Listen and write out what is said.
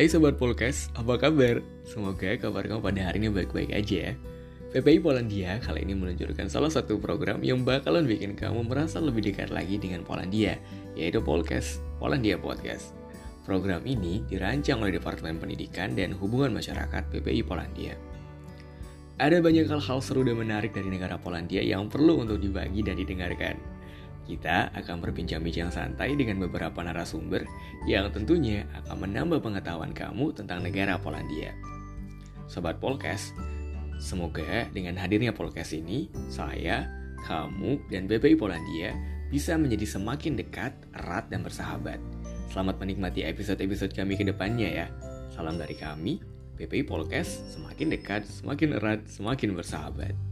Hai Sobat Polkes, apa kabar? Semoga kabar kamu pada hari ini baik-baik aja ya. PPI Polandia kali ini meluncurkan salah satu program yang bakalan bikin kamu merasa lebih dekat lagi dengan Polandia, yaitu Polkes, Polandia Podcast. Program ini dirancang oleh Departemen Pendidikan dan Hubungan Masyarakat PPI Polandia. Ada banyak hal-hal seru dan menarik dari negara Polandia yang perlu untuk dibagi dan didengarkan. Kita akan berbincang-bincang santai dengan beberapa narasumber yang tentunya akan menambah pengetahuan kamu tentang negara Polandia. Sobat Polkes, Semoga dengan hadirnya podcast ini, saya, kamu, dan BPI Polandia bisa menjadi semakin dekat, erat, dan bersahabat. Selamat menikmati episode-episode kami ke depannya ya. Salam dari kami, BPI Polkes, semakin dekat, semakin erat, semakin bersahabat.